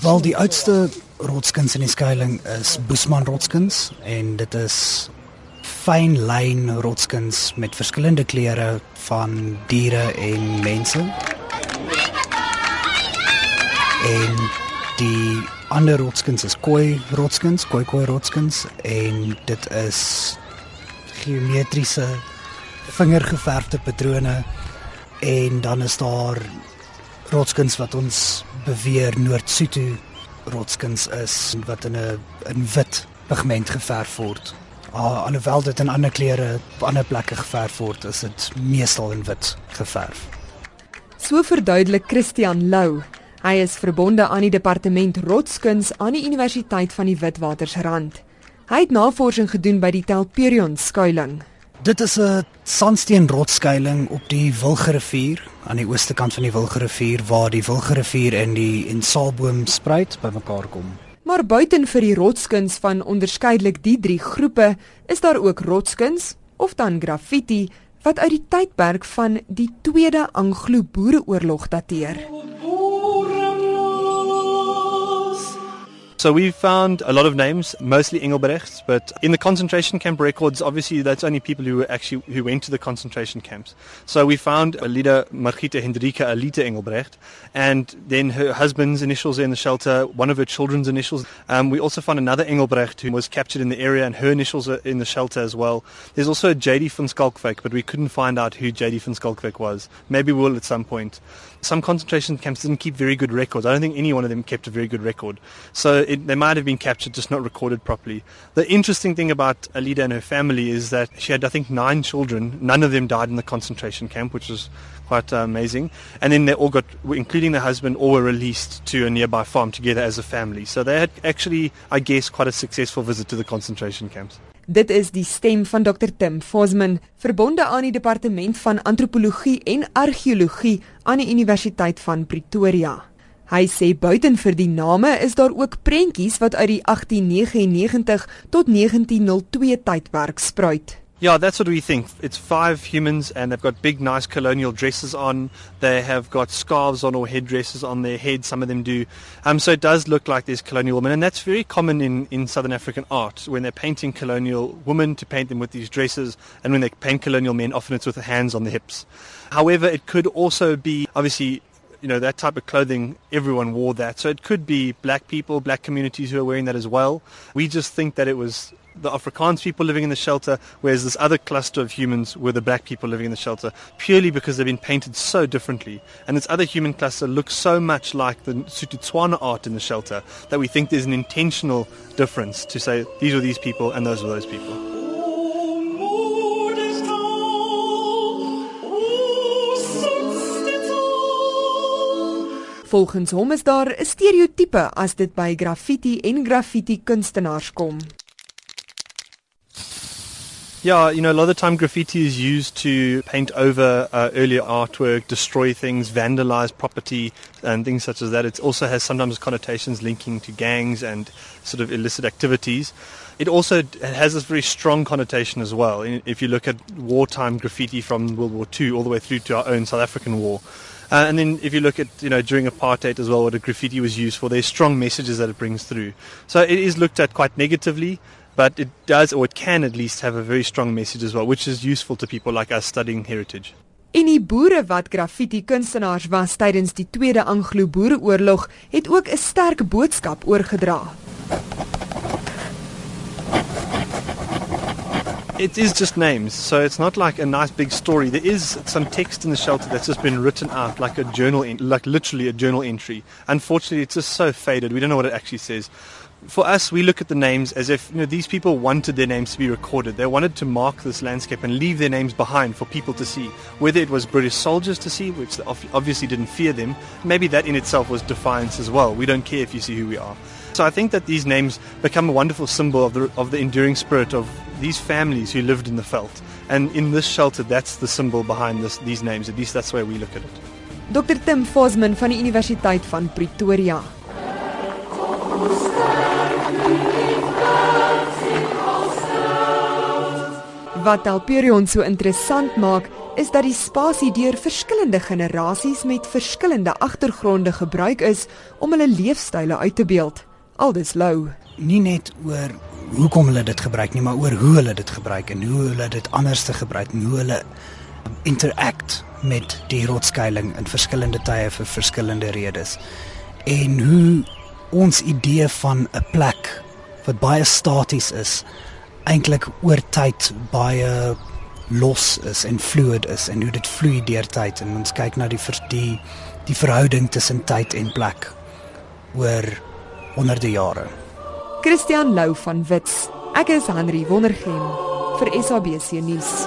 Wel die oudste rotskuns in die skuilings is Boesman rotskuns en dit is fyn lyn rotskuns met verskillende kleure van diere en mense. En die ander rotskuns is koi rotskuns, koi koi rotskuns en dit is geometriese vingergeverfde patrone en dan is daar rotskuns wat ons beweer Noord-Sotho rotskuns is wat in 'n in wit pigment geverf word. Ah, alhoewel dit in ander kleure op ander plekke geverf word, is dit meestal in wit geverf. So verduidelik Christian Lou. Hy is verbonde aan die departement rotskuns aan die Universiteit van die Witwatersrand. Hy het navorsing gedoen by die Telperion skuilings. Dit is 'n sandsteen rotsskuiling op die Wilgerivier aan die ooste kant van die Wilgerivier waar die Wilgerivier en die Insalboom spruit bymekaar kom. Maar buiten vir die rotskuns van onderskeidelik die drie groepe, is daar ook rotskuns of dan graffiti wat uit die tydperk van die Tweede Anglo-Boereoorlog dateer. So we found a lot of names, mostly Engelbrechts, but in the concentration camp records, obviously that's only people who actually who went to the concentration camps. So we found a leader, Margita Hendrika Alita Engelbrecht, and then her husband's initials in the shelter, one of her children's initials. Um, we also found another Engelbrecht who was captured in the area, and her initials are in the shelter as well. There's also a JD van Skalkwyk, but we couldn't find out who JD van Skalkwyk was. Maybe we will at some point. Some concentration camps didn't keep very good records. I don't think any one of them kept a very good record. So it, they might have been captured, just not recorded properly. The interesting thing about Alida and her family is that she had, I think, nine children. None of them died in the concentration camp, which was quite uh, amazing. And then they all got, including the husband, all were released to a nearby farm together as a family. So they had actually, I guess, quite a successful visit to the concentration camps. Dit is die stem van Dr Tim Fosman, verbonde aan die departement van antropologie en argeologie aan die Universiteit van Pretoria. Hy sê buiten vir die name is daar ook prentjies wat uit die 1899 tot 1902 tydperk spruit. Yeah, that's what we think. It's five humans, and they've got big, nice colonial dresses on. They have got scarves on or headdresses on their head. Some of them do. Um, so it does look like there's colonial women, and that's very common in, in Southern African art. When they're painting colonial women, to paint them with these dresses, and when they paint colonial men, often it's with the hands on the hips. However, it could also be obviously you know that type of clothing everyone wore that so it could be black people black communities who are wearing that as well we just think that it was the Afrikaans people living in the shelter, whereas this other cluster of humans were the black people living in the shelter, purely because they've been painted so differently. And this other human cluster looks so much like the Sututswana art in the shelter that we think there's an intentional difference to say these were these people and those were those people. Volgens hom is daar 'n stereotipe as dit by graffiti en graffiti kunstenaars kom. Yeah, you know, a lot of the time graffiti is used to paint over uh, earlier artwork, destroy things, vandalize property, and things such as that. It also has sometimes connotations linking to gangs and sort of illicit activities. It also has this very strong connotation as well. If you look at wartime graffiti from World War II all the way through to our own South African war. Uh, and then if you look at, you know, during apartheid as well, what a graffiti was used for, there's strong messages that it brings through. So it is looked at quite negatively, but it does, or it can at least, have a very strong message as well, which is useful to people like us studying heritage. En die boere wat graffiti kunstenaars was tydens die Tweede Anglo-Boereoorlog, het ook 'n sterk boodskap oorgedra. It is just names, so it's not like a nice big story. There is some text in the shelter that's just been written out like a journal, like literally a journal entry. Unfortunately, it's just so faded. We don't know what it actually says. for us, we look at the names as if you know these people wanted their names to be recorded. They wanted to mark this landscape and leave their names behind for people to see. Whether it was British soldiers to see, which obviously didn't fear them, maybe that in itself was defiance as well. We don't care if you see who we are. So I think that these names become a wonderful symbol of the of the enduring spirit of these families who lived in the veld. And in this shelter, that's the symbol behind this, these names. At least that's the way we look at it. Dr Tim Fosman van die Universiteit van Pretoria. Wat Alperion so interessant maak, is dat die spasie deur verskillende generasies met verskillende agtergronde gebruik is om hulle leefstyle uit te beeld. Aldus Lou. Nie net oor hoekom hulle dit gebruik nie, maar oor hoe hulle dit gebruik en hoe hulle dit anders te gebruik en hoe hulle interact met die rotskeiling in verskillende tye vir verskillende redes. En hoe ons idee van 'n plek wat baie staties is eintlik oor tyd baie los is en fluid is en hoe dit vloei deur tyd en ons kyk na die die die verhouding tussen tyd en plek oor honderde jare. Christian Lou van Wits. Ek is Henry Wondergem vir SABC nuus.